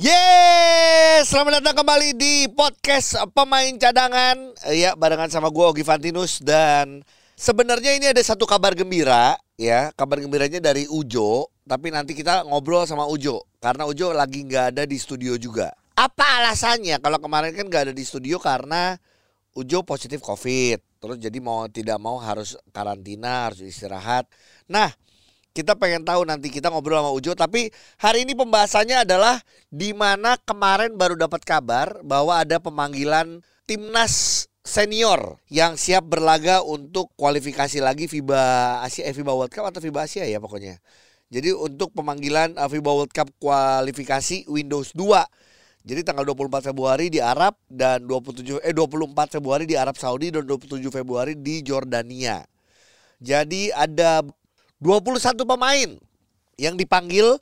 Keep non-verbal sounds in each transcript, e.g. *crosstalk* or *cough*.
Yeay, selamat datang kembali di podcast pemain cadangan. Ya, barengan sama gue Ogi Fantinus. Dan sebenarnya ini ada satu kabar gembira ya. Kabar gembiranya dari Ujo Tapi nanti kita ngobrol sama Ujo Karena Ujo lagi nggak ada di studio juga. Apa alasannya? Kalau kemarin kan nggak ada di studio karena Ujo positif COVID. Terus jadi mau tidak mau harus karantina, harus istirahat. Nah, kita pengen tahu nanti kita ngobrol sama Ujo tapi hari ini pembahasannya adalah di mana kemarin baru dapat kabar bahwa ada pemanggilan timnas senior yang siap berlaga untuk kualifikasi lagi FIBA Asia eh, FIBA World Cup atau FIBA Asia ya pokoknya. Jadi untuk pemanggilan uh, FIBA World Cup kualifikasi Windows 2 jadi tanggal 24 Februari di Arab dan 27 eh 24 Februari di Arab Saudi dan 27 Februari di Jordania. Jadi ada 21 pemain yang dipanggil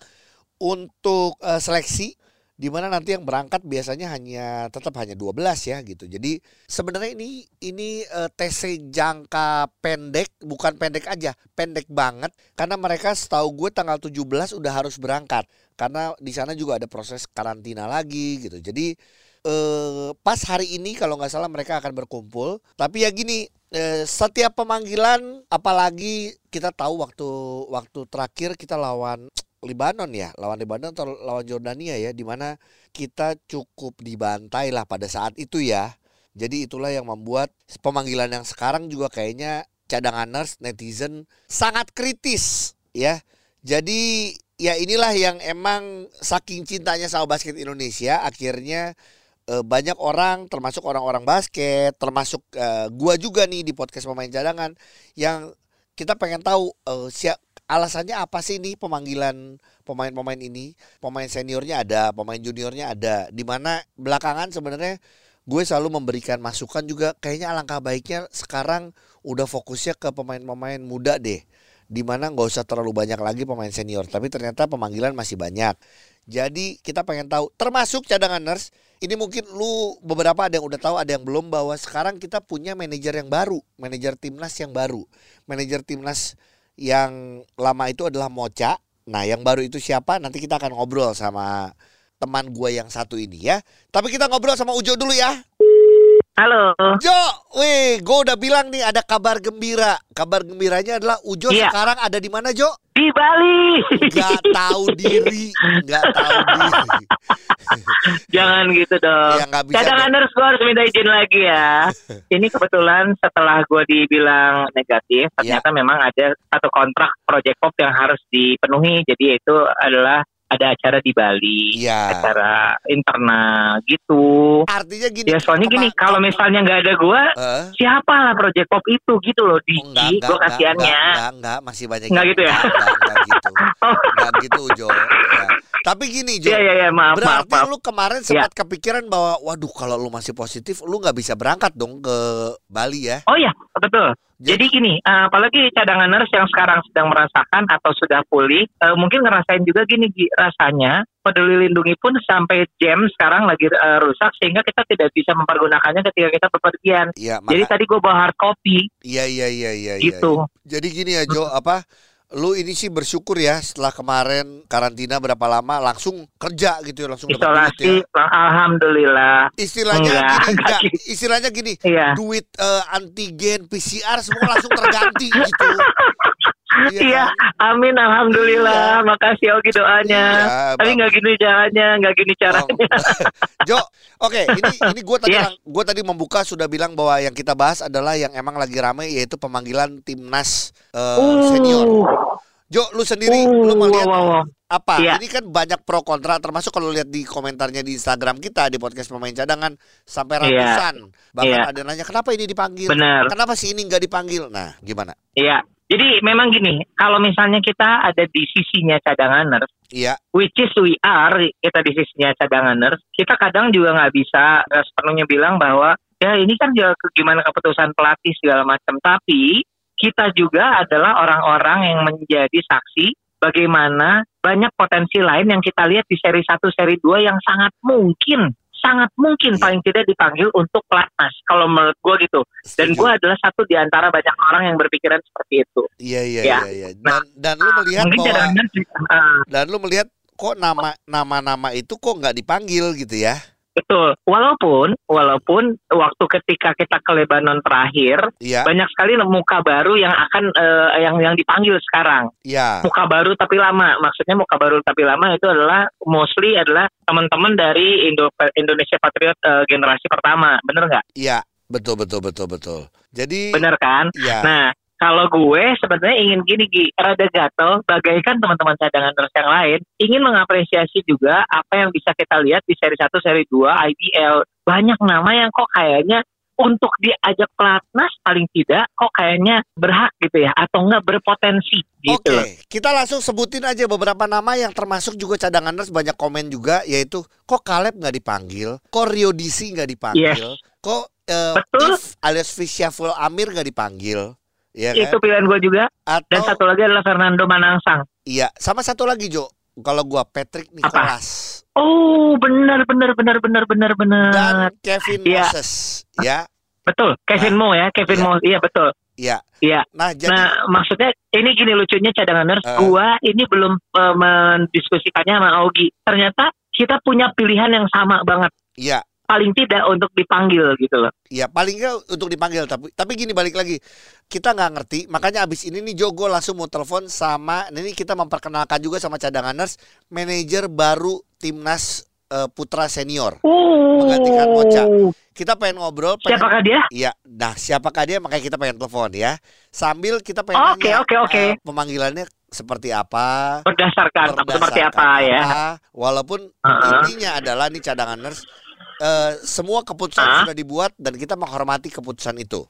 untuk uh, seleksi di mana nanti yang berangkat biasanya hanya tetap hanya 12 ya gitu. Jadi sebenarnya ini ini uh, eh, TC jangka pendek, bukan pendek aja, pendek banget karena mereka setahu gue tanggal 17 udah harus berangkat karena di sana juga ada proses karantina lagi gitu. Jadi uh, pas hari ini kalau nggak salah mereka akan berkumpul. Tapi ya gini, uh, setiap pemanggilan apalagi kita tahu waktu waktu terakhir kita lawan Libanon ya, lawan Libanon atau lawan Jordania ya, di mana kita cukup dibantai lah pada saat itu ya. Jadi itulah yang membuat pemanggilan yang sekarang juga kayaknya cadanganers netizen sangat kritis ya. Jadi ya inilah yang emang saking cintanya sama basket Indonesia akhirnya eh, banyak orang termasuk orang-orang basket, termasuk uh, gua juga nih di podcast pemain cadangan yang kita pengen tahu uh, siap alasannya apa sih nih pemanggilan pemain-pemain ini? Pemain seniornya ada, pemain juniornya ada. Di mana belakangan sebenarnya gue selalu memberikan masukan juga kayaknya alangkah baiknya sekarang udah fokusnya ke pemain-pemain muda deh. Di mana nggak usah terlalu banyak lagi pemain senior. Tapi ternyata pemanggilan masih banyak. Jadi kita pengen tahu, termasuk cadanganers, ini mungkin lu beberapa ada yang udah tahu, ada yang belum bahwa sekarang kita punya manajer yang baru, manajer timnas yang baru, manajer timnas yang lama itu adalah Mocha. Nah, yang baru itu siapa? Nanti kita akan ngobrol sama teman gue yang satu ini ya. Tapi kita ngobrol sama Ujo dulu ya. Halo. Jo, wih, gue udah bilang nih ada kabar gembira. Kabar gembiranya adalah Ujo iya. sekarang ada di mana, Jo? Di Bali. Gak tahu diri, gak tahu diri. *laughs* Jangan gitu dong. Ya, gak bisa Kadang harus gue harus minta izin lagi ya. *laughs* Ini kebetulan setelah gue dibilang negatif, iya. ternyata ya. memang ada satu kontrak project pop yang harus dipenuhi. Jadi itu adalah ada acara di Bali, ya. acara internal gitu. Artinya gini. Ya soalnya gini, kalau misalnya nggak ada gua, uh? siapa lah Project Pop itu gitu loh di oh, enggak, gua kasihannya. Enggak, enggak, enggak, masih banyak. Enggak gitu ya? Enggak, enggak gitu. *laughs* oh. Enggak gitu, Jo. Ya. Tapi gini, Jo. Iya, iya, iya, maaf, Berarti maaf, maaf. lu kemarin sempat ya. kepikiran bahwa, waduh, kalau lu masih positif, lu nggak bisa berangkat dong ke Bali ya? Oh iya, betul. Jadi gini, uh, apalagi cadanganers yang sekarang sedang merasakan atau sudah pulih, uh, mungkin ngerasain juga gini rasanya peduli lindungi pun sampai jam sekarang lagi uh, rusak sehingga kita tidak bisa mempergunakannya ketika kita bepergian. Ya, Jadi tadi gue bawa hard copy. Iya iya iya iya. Gitu. Ya, ya. Jadi gini ya Jo, apa? Lu ini sih bersyukur ya setelah kemarin karantina berapa lama langsung kerja gitu ya langsung isolasi ya. alhamdulillah. Istilahnya enggak, gini enggak, istilahnya gini iya. duit uh, antigen PCR semua langsung terganti gitu *laughs* Iya, iya amin alhamdulillah. Iya. Makasih Oki doanya. Iya, Tapi nggak gini caranya, nggak gini caranya. Oh. *laughs* jo, oke, okay, ini ini gue tadi yeah. gue tadi membuka sudah bilang bahwa yang kita bahas adalah yang emang lagi ramai yaitu pemanggilan timnas uh, uh. senior. Jo, lu sendiri uh, lu melihat wow, wow. apa? Yeah. Ini kan banyak pro kontra termasuk kalau lihat di komentarnya di Instagram kita di podcast pemain cadangan sampai ratusan. Yeah. Bahkan yeah. ada nanya kenapa ini dipanggil? Bener. Kenapa sih ini nggak dipanggil? Nah, gimana? Iya. Jadi memang gini, kalau misalnya kita ada di sisinya cadanganers, iya. which is we are, kita di sisinya cadanganers, kita kadang juga nggak bisa sepenuhnya bilang bahwa ya ini kan juga gimana keputusan pelatih segala macam. Tapi kita juga adalah orang-orang yang menjadi saksi bagaimana banyak potensi lain yang kita lihat di seri 1, seri 2 yang sangat mungkin sangat mungkin yeah. paling tidak dipanggil untuk pelatnas kalau menurut gue gitu dan gue adalah satu di antara banyak orang yang berpikiran seperti itu iya iya ya. iya, iya. dan nah, dan lu melihat bahwa uh, dan lu melihat kok nama nama-nama itu kok nggak dipanggil gitu ya? Betul. Walaupun walaupun waktu ketika kita ke Lebanon terakhir Iya, banyak sekali muka baru yang akan eh, yang yang dipanggil sekarang. iya, Muka baru tapi lama. Maksudnya muka baru tapi lama itu adalah mostly adalah teman-teman dari Indo Indonesia Patriot eh, generasi pertama. Bener nggak? iya, betul betul betul betul. Jadi, Bener kan? iya, Nah, kalau gue sebenarnya ingin gini Gi, rada gatel bagaikan teman-teman cadangan terus yang lain ingin mengapresiasi juga apa yang bisa kita lihat di seri 1, seri 2 IBL. Banyak nama yang kok kayaknya untuk diajak pelatnas paling tidak kok kayaknya berhak gitu ya atau enggak berpotensi gitu. Oke, kita langsung sebutin aja beberapa nama yang termasuk juga cadanganers banyak komen juga yaitu kok Caleb nggak dipanggil, kok Rio Disi nggak dipanggil, kok eh, Betul. If alias Fisyaful Amir nggak dipanggil, ya kan? Itu pilihan gue juga. Dan Atau satu lagi adalah Fernando Manansang. iya, sama satu lagi Jo, kalau gua Patrick Nicholas Oh, benar benar benar benar benar benar. dan Kevin Iya. Moses, ya, Betul, Kevin Mo ya, Kevin Iya. Mo. Iya betul. iya. Iya. Nah jadi, Nah, maksudnya ini gini lucunya cadanganers, Eh. gua ini belum eh, mendiskusikannya sama Augie. Ternyata kita punya pilihan yang sama banget. iya, Paling tidak untuk dipanggil gitu loh. Iya paling nggak untuk dipanggil tapi tapi gini balik lagi kita nggak ngerti makanya abis ini nih Jo gue langsung mau telepon sama ini kita memperkenalkan juga sama cadanganers manajer baru timnas eh, putra senior Menggantikan Mocha. kita pengen ngobrol pengen, Siapakah dia? iya nah siapakah dia makanya kita pengen telepon ya sambil kita pengen Oke, nanya oke, oke. eh, pemanggilannya seperti apa Berdasarkan, berdasarkan seperti apa ya? walaupun Uh-uh. intinya adalah nih cadanganers eh, semua keputusan Uh-uh. sudah dibuat dan kita menghormati keputusan itu.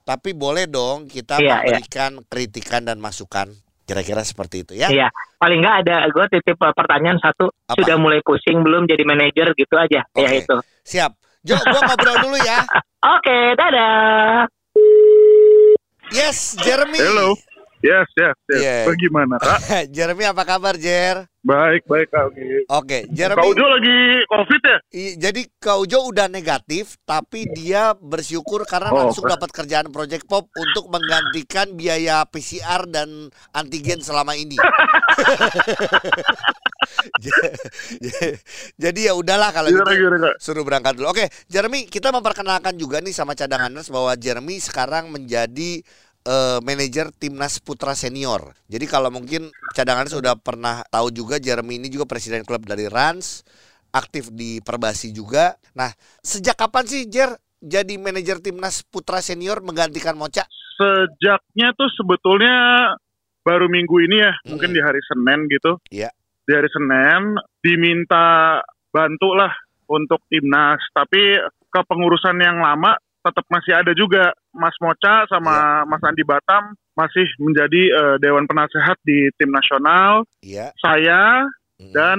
Tapi boleh dong kita Iya, iya. memberikan kritikan dan masukan. Kira-kira seperti itu ya. Iya. Paling nggak ada gue titip eh, pertanyaan satu. Apa? Sudah mulai pusing belum jadi manajer gitu aja. Ya Oke. itu. Siap. Jo, gua *laughs* ngobrol dulu ya. Oke, dadah. Yes, Jeremy. Halo. Yes, yes, yes. Iya. Bagaimana, Kak? *laughs* Jeremy apa kabar, Jer? baik, baik, Kak. Oke. Kak Jeremy. Ujo lagi COVID ya? i- Jadi Kak Ujo udah negatif, tapi dia bersyukur karena Oh. langsung dapat kerjaan Project Pop untuk menggantikan biaya PCR dan antigen selama ini. *laughs* Jadi ya udahlah kalau gitu Kak? suruh berangkat dulu. Oke, Jeremy, kita memperkenalkan juga nih sama cadanganers bahwa Jeremy sekarang menjadi eh, manajer timnas putra senior. Jadi kalau mungkin cadanganers sudah pernah tahu juga Jeremy ini juga presiden klub dari Rans, aktif di Perbasi juga. Nah, sejak kapan sih Jer jadi manajer timnas putra senior menggantikan Moca? Sejaknya tuh sebetulnya baru minggu ini ya, mungkin Mm. di hari Senin gitu. Iya. Di hari Senin diminta bantu lah untuk timnas, tapi kepengurusan yang lama tetap masih ada juga. Mas Moca sama Mas Andi Batam masih menjadi eh, Dewan Penasehat di tim nasional. Iya. Saya Mm. dan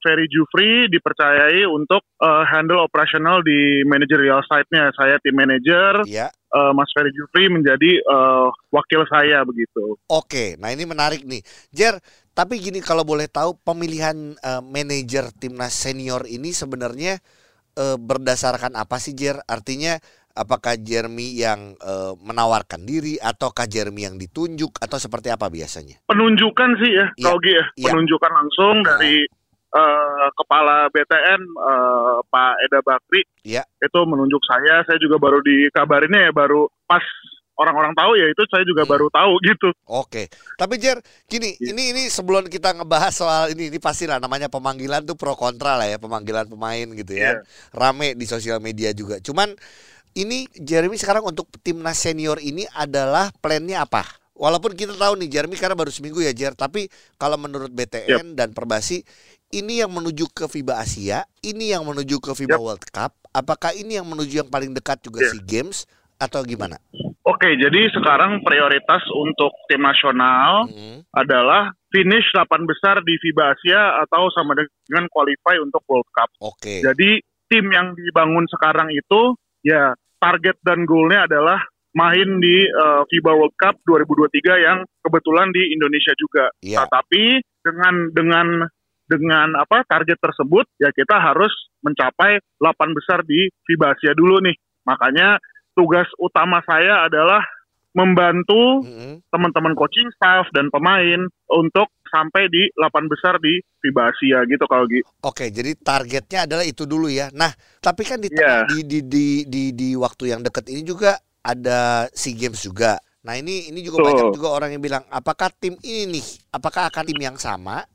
Ferry Jufri dipercayai untuk eh, handle operasional di managerial side-nya. Saya tim manager, Iya. eh, Mas Ferry Jufri menjadi eh, wakil saya begitu. Oke, nah ini menarik nih. Jer, tapi gini kalau boleh tahu pemilihan eh, manajer timnas senior ini sebenarnya eh, berdasarkan apa sih Jer? Artinya apakah Jeremy yang eh, menawarkan diri ataukah Jeremy yang ditunjuk atau seperti apa biasanya? Penunjukan sih ya, kalau gitu ya, iya. penunjukan langsung Ah. dari eh, kepala BTN eh, Pak Eda Bakri. Iya. Itu menunjuk saya. Saya juga baru dikabarinnya ya baru pas orang-orang tahu ya itu saya juga Hmm. baru tahu gitu. Oke, tapi Jer, gini, Iya. ini ini sebelum kita ngebahas soal ini, ini pastilah namanya pemanggilan tuh pro kontra lah ya, pemanggilan pemain gitu ya, Iya. rame di sosial media juga. Cuman ini Jeremy sekarang untuk timnas senior ini adalah plannya apa? Walaupun kita tahu nih Jeremy karena baru seminggu ya Jer, tapi kalau menurut BTN dan Perbasi ini yang menuju ke FIBA Asia, ini yang menuju ke FIBA Yap. World Cup, apakah ini yang menuju yang paling dekat juga Iya. SEA Games atau gimana? Oke, jadi sekarang prioritas untuk tim nasional Hmm, adalah finish 8 besar di FIBA Asia atau sama dengan qualify untuk World Cup. Oke. Jadi tim yang dibangun sekarang itu ya target dan goalnya adalah main di eh, FIBA World Cup 2023 yang kebetulan di Indonesia juga. Iya. Tetapi dengan dengan dengan apa target tersebut ya kita harus mencapai 8 besar di FIBA Asia dulu nih. Makanya tugas utama saya adalah membantu teman-teman coaching staff dan pemain untuk sampai di 8 besar di FIBA Asia gitu kalau gitu. Oke, jadi targetnya adalah itu dulu ya. Nah, tapi kan di Iya. di, di di di di waktu yang dekat ini juga ada SEA Games juga. Nah, ini ini juga Betul. banyak juga orang yang bilang apakah tim ini nih, apakah akan tim yang sama?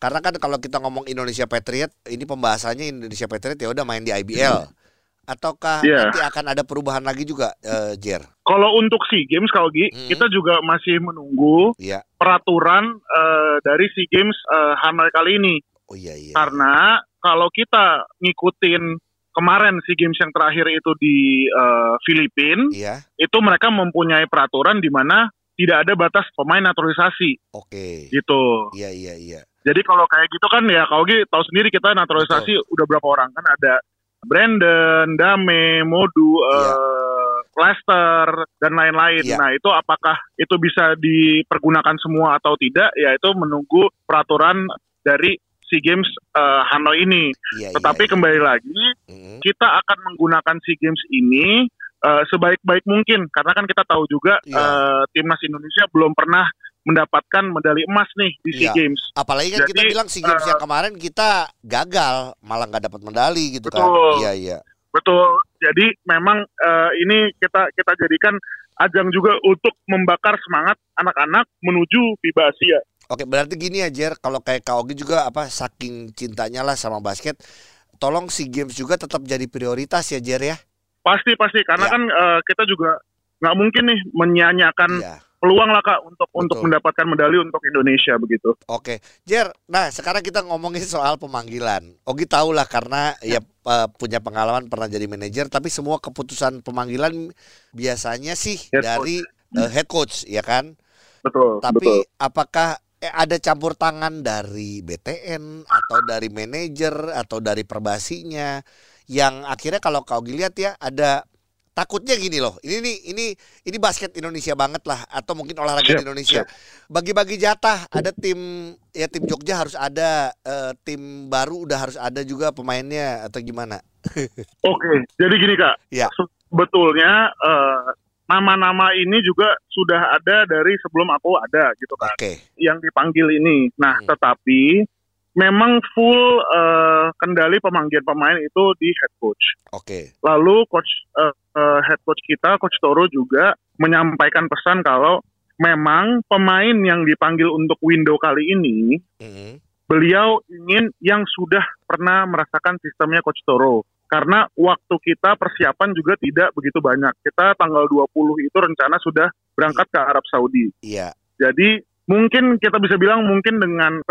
Karena kan kalau kita ngomong Indonesia Patriot, ini pembahasannya Indonesia Patriot ya udah main di IBL. Ataukah Iya. nanti akan ada perubahan lagi juga, eh, Jer? Kalau untuk SEA Games kalau Gi, Mhm. kita juga masih menunggu Iya. peraturan eh, dari SEA Games eh, Hanoi kali ini. Oh iya iya. Karena kalau kita ngikutin kemarin SEA Games yang terakhir itu di eh, Filipina, Iya. itu mereka mempunyai peraturan di mana tidak ada batas pemain naturalisasi Oke. gitu. Iya iya iya. Jadi kalau kayak gitu kan ya kalau Gi tahu sendiri kita naturalisasi udah berapa orang kan ada Brandon, Dame, Modu, Iya. eh, Lester dan lain-lain. Iya. Nah itu apakah itu bisa dipergunakan semua atau tidak? Ya itu menunggu peraturan dari SEA Games eh, Hanoi ini. Iya Tetapi iya. kembali lagi Mm, kita akan menggunakan SEA Games ini eh, sebaik-baik mungkin karena kan kita tahu juga Iya. eh, timnas Indonesia belum pernah mendapatkan medali emas nih di SEA Iya. Games. Apalagi kan kita Jadi, bilang SEA Games eh, yang kemarin kita gagal, malah nggak dapat medali gitu kan. Betul. Iya iya. Betul. Jadi memang eh, ini kita kita jadikan ajang juga untuk membakar semangat anak-anak menuju FIBA Asia. Oke, berarti gini ya Jer, kalau kayak Kak Ogi juga apa saking cintanya lah sama basket, tolong SEA Games juga tetap jadi prioritas ya Jer ya. Pasti pasti karena Iya. kan eh, kita juga nggak mungkin nih menyanyiakan Iya. Peluang lah kak untuk untuk Betul. mendapatkan medali untuk Indonesia begitu. Oke, Jer. Nah, sekarang kita ngomongin soal pemanggilan. Ogi tahu lah karena ya eh, punya pengalaman pernah jadi manajer, tapi semua keputusan pemanggilan biasanya sih Head dari eh, head coach, ya kan? Betul. Tapi betul. apakah eh, ada campur tangan dari BTN atau dari manajer atau dari perbasinya yang akhirnya kalau kau lihat ya ada takutnya gini loh. Ini nih ini ini basket Indonesia banget lah atau mungkin olahraga Siap, di Indonesia. Bagi-bagi jatah ada tim ya tim Jogja harus ada eh, tim baru udah harus ada juga pemainnya atau gimana? *laughs* Oke, jadi gini kak. Ya. Sebetulnya eh, nama-nama ini juga sudah ada dari sebelum aku ada gitu kan. Oke. yang dipanggil ini. Nah, Hmm. tetapi memang full eh, kendali pemanggilan pemain itu di head coach. Oke. Lalu coach eh, eh, head coach kita, coach Toro juga menyampaikan pesan kalau memang pemain yang dipanggil untuk window kali ini Mhm. beliau ingin yang sudah pernah merasakan sistemnya coach Toro. Karena waktu kita persiapan juga tidak begitu banyak. Kita tanggal 20 itu rencana sudah berangkat ke Arab Saudi. Iya. Jadi mungkin kita bisa bilang mungkin dengan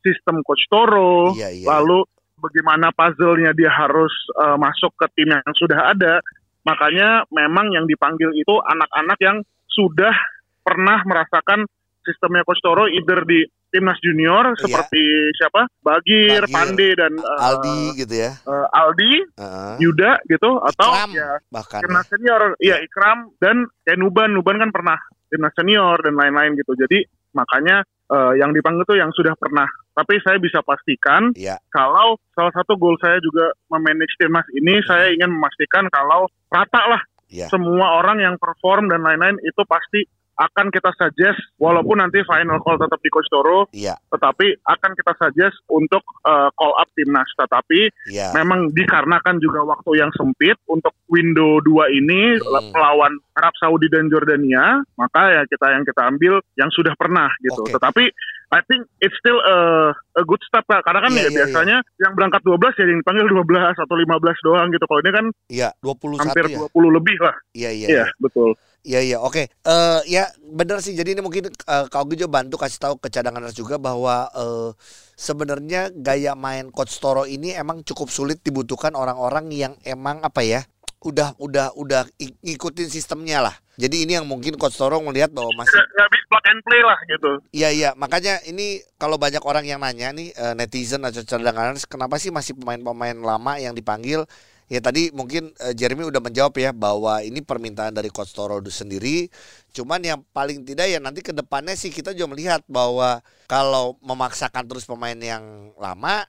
sistem Coach Toro, Iya, iya. lalu bagaimana puzzle-nya dia harus eh, masuk ke tim yang sudah ada, makanya memang yang dipanggil itu anak-anak yang sudah pernah merasakan sistemnya Coach Toro either di timnas junior Iya. seperti siapa Bagir, Bagir, Pande dan eh, Aldi gitu ya. eh, Aldi, Heeh. Yuda gitu atau Ikram ya bahkan. timnas senior ya Ikram dan kayak Nuban Nuban kan pernah timnas senior dan lain-lain gitu jadi makanya eh, yang dipanggil tuh yang sudah pernah tapi saya bisa pastikan Iya. kalau salah satu goal saya juga memanage timnas ini saya ingin memastikan kalau rata lah Iya. semua orang yang perform dan lain-lain itu pasti akan kita suggest walaupun nanti final call tetap di Coach Toro Iya. tetapi akan kita suggest untuk eh, call up timnas tetapi Iya. memang dikarenakan juga waktu yang sempit untuk window 2 ini Hmm. melawan Arab Saudi dan Jordania, maka ya kita yang kita ambil yang sudah pernah gitu. Oke. Tetapi I think it's still a, a good step Kak. Karena kan Iya, ya iya, biasanya yang berangkat 12 ya yang dipanggil 12 atau 15 doang gitu. Kalau ini kan Iya, 21 hampir ya. 20 lebih lah. Iya, iya. Iya, betul. Iya iya oke Eh ya benar sih jadi ini mungkin eh, Kak Ogi juga bantu kasih tahu ke cadangan juga bahwa eh, sebenarnya gaya main coach Toro ini emang cukup sulit dibutuhkan orang-orang yang emang apa ya udah udah udah ngikutin sistemnya lah. Jadi ini yang mungkin coach Toro melihat bahwa masih Nggak, bisa plug and play lah gitu. Iya iya makanya ini kalau banyak orang yang nanya nih eh, netizen atau cadangan kenapa sih masih pemain-pemain lama yang dipanggil ya tadi mungkin eh, Jeremy udah menjawab ya bahwa ini permintaan dari coach Toro itu sendiri cuman yang paling tidak ya nanti ke depannya sih kita juga melihat bahwa kalau memaksakan terus pemain yang lama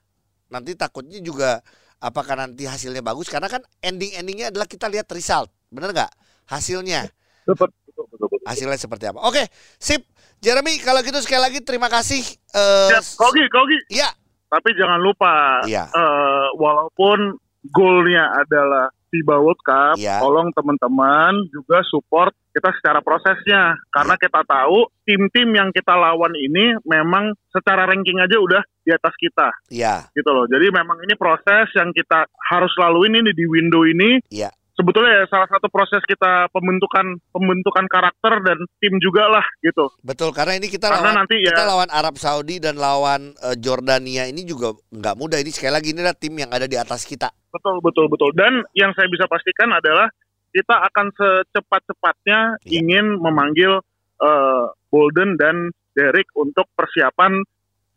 nanti takutnya juga apakah nanti hasilnya bagus karena kan ending-endingnya adalah kita lihat result bener nggak hasilnya Betul, betul, betul, betul. hasilnya seperti apa. Oke, sip. Jeremy, kalau gitu sekali lagi terima kasih. Eh, Siap, Kogi, Kogi. ya, Tapi jangan lupa, Iya. eh, walaupun goalnya adalah FIBA World Cup, Iya. tolong teman-teman juga support kita secara prosesnya. Karena Iya. kita tahu tim-tim yang kita lawan ini memang secara ranking aja udah di atas kita, ya, gitu loh. Jadi memang ini proses yang kita harus laluin ini di window ini. Iya. Sebetulnya ya salah satu proses kita pembentukan pembentukan karakter dan tim juga lah gitu. betul. Karena ini kita Karena lawan nanti ya kita lawan Arab Saudi dan lawan eh, Jordania ini juga nggak mudah. Ini sekali lagi ini adalah tim yang ada di atas kita. Betul, betul, betul. Dan yang saya bisa pastikan adalah kita akan secepat-cepatnya Iya. ingin memanggil eh, Bolden dan Derek untuk persiapan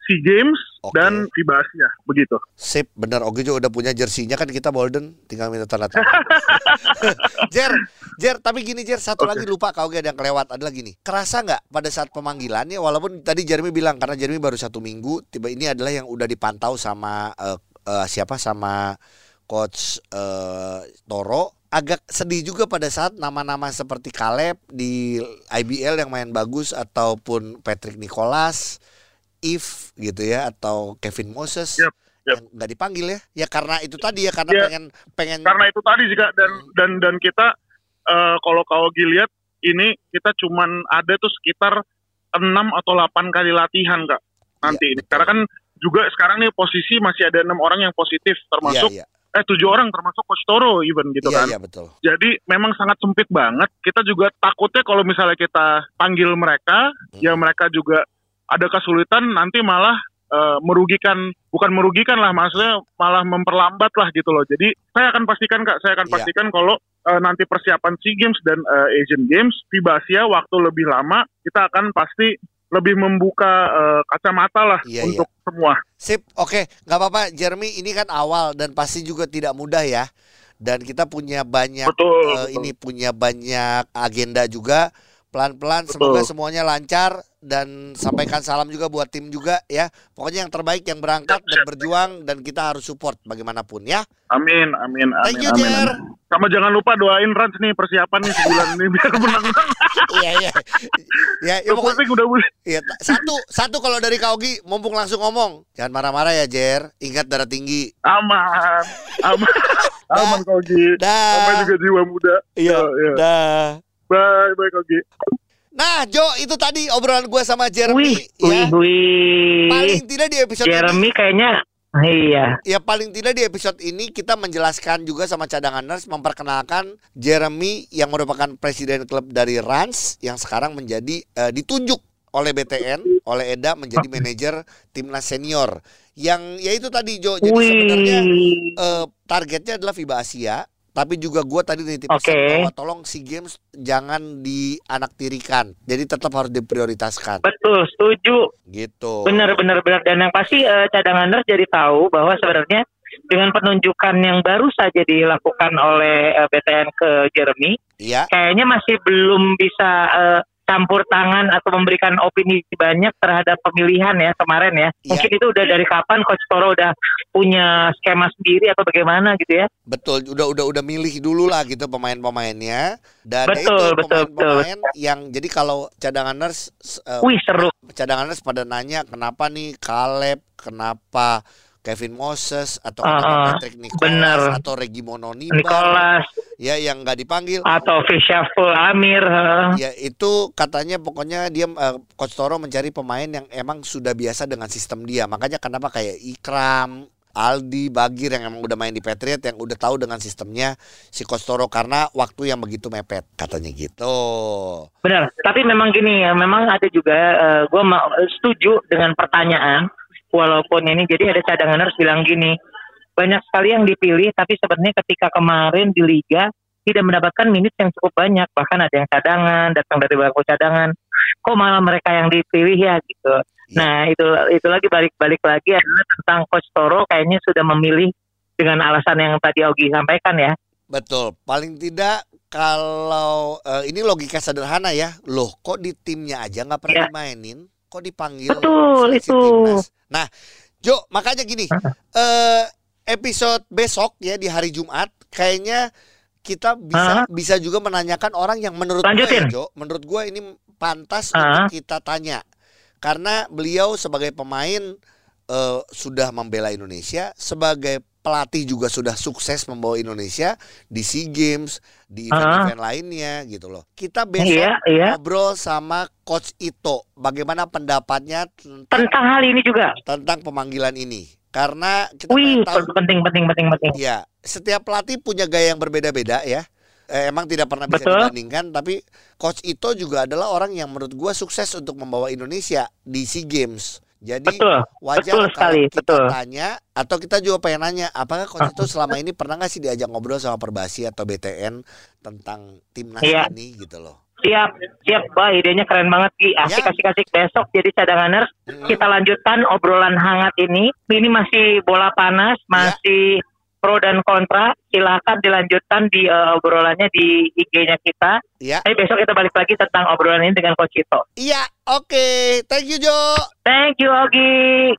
SEA Games Oke. dan FIBA Asia, begitu. Sip, bener. Oke juga udah punya jersinya kan kita Bolden, tinggal minta tanda tangan. *laughs* Jer, Jer, tapi gini Jer, satu Oke. lagi lupa kau ada yang kelewat ada lagi nih. Kerasa nggak pada saat pemanggilannya, walaupun tadi Jeremy bilang karena Jeremy baru satu minggu, tiba ini adalah yang udah dipantau sama eh, eh, siapa sama coach eh, Toro. Agak sedih juga pada saat nama-nama seperti Caleb di IBL yang main bagus ataupun Patrick Nicholas, If gitu ya atau Kevin Moses Yep, yep. yang nggak dipanggil ya ya karena itu tadi ya karena Ya. pengen pengen Karena itu tadi juga dan Hmm. dan dan kita eh, kalau kau lihat ini kita cuman ada tuh sekitar 6 atau 8 kali latihan kak nanti Iya, ini. betul. Karena kan juga sekarang nih posisi masih ada enam orang yang positif termasuk iya, eh tujuh orang termasuk coach Toro even gitu iya, kan. iya betul Jadi memang sangat sempit banget. Kita juga takutnya kalau misalnya kita panggil mereka, Hmm. ya mereka juga ada kesulitan nanti malah eh, merugikan, bukan merugikan lah, maksudnya malah memperlambat lah gitu loh. Jadi saya akan pastikan kak, saya akan Iya. pastikan kalau eh, nanti persiapan SEA Games dan eh, Asian Games, FIBA Asia waktu lebih lama, kita akan pasti lebih membuka eh, kacamata lah Iya, untuk semua. sip oke nggak apa-apa Jeremy ini kan awal dan pasti juga tidak mudah ya dan kita punya banyak Betul. eh, betul. ini punya banyak agenda juga pelan-pelan semoga semuanya lancar dan sampaikan salam juga buat tim juga ya pokoknya yang terbaik yang berangkat dan berjuang dan kita harus support bagaimanapun ya Amin, amin, amin. thank you amin, Jer amin. Sama jangan lupa doain Rans nih persiapan nih sebulan ini biar menang. *laughs* iya iya ya, ya pokoknya udah. Iya, satu satu kalau dari Kaugi mumpung langsung ngomong. Jangan marah-marah ya, Jer. Ingat darah tinggi. Aman, aman, *laughs* aman Kogi. Sampai juga jiwa muda. Iya. Yo, yo. Dah. Bye, bye Kogi. Nah, Jo, itu tadi obrolan gue sama Jeremy Wih, wih, ya. wih. Paling tidak di episode ini Jeremy kayaknya iya. Ya paling tidak di episode ini kita menjelaskan juga sama cadanganers memperkenalkan Jeremy yang merupakan presiden klub dari Rans yang sekarang menjadi eh, ditunjuk oleh BTN oleh Eda menjadi manajer timnas senior yang ya itu tadi Jo jadi sebenarnya Wih. eh, targetnya adalah FIBA Asia tapi juga gue tadi nitip pesan bahwa tolong SEA Games jangan dianaktirikan. Jadi tetap harus diprioritaskan. Betul, setuju. gitu. Benar, benar, benar. Dan yang pasti eh, cadanganers jadi tahu bahwa sebenarnya dengan penunjukan yang baru saja dilakukan oleh eh, BTN ke Jeremy, Iya. kayaknya masih belum bisa eh, campur tangan atau memberikan opini banyak terhadap pemilihan ya kemarin ya. Iya. Mungkin itu udah dari kapan Coach Toro udah punya skema sendiri atau bagaimana gitu ya. Betul, udah udah udah milih dulu lah gitu pemain-pemainnya dan ya Betul, itu betul, pemain-pemain yang jadi kalau cadanganers uh, Wih seru. cadanganers pada nanya kenapa nih Caleb, kenapa Kevin Moses atau ah, Patrick Nicholas bener. atau Regi Mononiba Nicholas ya yang nggak dipanggil atau Fishaful Amir. eh. ya itu katanya pokoknya dia uh, coach Toro mencari pemain yang emang sudah biasa dengan sistem dia makanya kenapa kayak Ikram Aldi Bagir yang emang udah main di Patriot yang udah tahu dengan sistemnya si coach Toro karena waktu yang begitu mepet katanya gitu Benar. Tapi memang gini ya, memang ada juga gue mau setuju dengan pertanyaan walaupun ini jadi ada cadangan harus bilang gini banyak sekali yang dipilih tapi sebenarnya ketika kemarin di liga tidak mendapatkan minit yang cukup banyak bahkan ada yang cadangan datang dari bangku cadangan kok malah mereka yang dipilih ya gitu Iya. nah itu itu lagi balik-balik lagi adalah tentang coach Toro kayaknya sudah memilih dengan alasan yang tadi Ogi sampaikan ya betul paling tidak kalau eh, ini logika sederhana ya loh kok di timnya aja nggak pernah Ya. dimainin kok dipanggil Betul, itu. timnas? Nah Jo makanya gini eh episode besok ya di hari Jumat kayaknya kita bisa Hah? bisa juga menanyakan orang yang menurut gue ya. Jo, menurut gue ini pantas Hah? untuk kita tanya. Karena beliau sebagai pemain eh, sudah membela Indonesia, sebagai pelatih juga sudah sukses membawa Indonesia di SEA Games, di event-event lainnya gitu loh. Kita besok Iya, iya. ngobrol sama Coach Ito, bagaimana pendapatnya tentang, Tentang hal ini juga. tentang pemanggilan ini. Karena kita Wih, tahu penting, penting, penting, penting. Ya, setiap pelatih punya gaya yang berbeda-beda ya. Eh, emang tidak pernah bisa Betul. dibandingkan, tapi Coach Ito juga adalah orang yang menurut gua sukses untuk membawa Indonesia di SEA Games. Jadi Betul, wajar betul sekali, kita betul. tanya atau kita juga pengen nanya, apakah Coach Ito selama ini pernah nggak sih diajak ngobrol sama Perbasi atau BTN tentang timnas Iya. ini gitu loh. Siap, siap. Wah, idenya keren banget, Ki. Asik, Ya. asik, asik. Besok jadi cadanganers. Mm-mm. Kita lanjutkan obrolan hangat ini. Ini masih bola panas, Ya. Pro dan kontra. Silahkan dilanjutkan di eh, obrolannya di IG-nya kita. Iya. Tapi besok kita balik lagi tentang obrolan ini dengan Coach Ito. Iya, oke. Thank you Jo. Thank you, Ogi.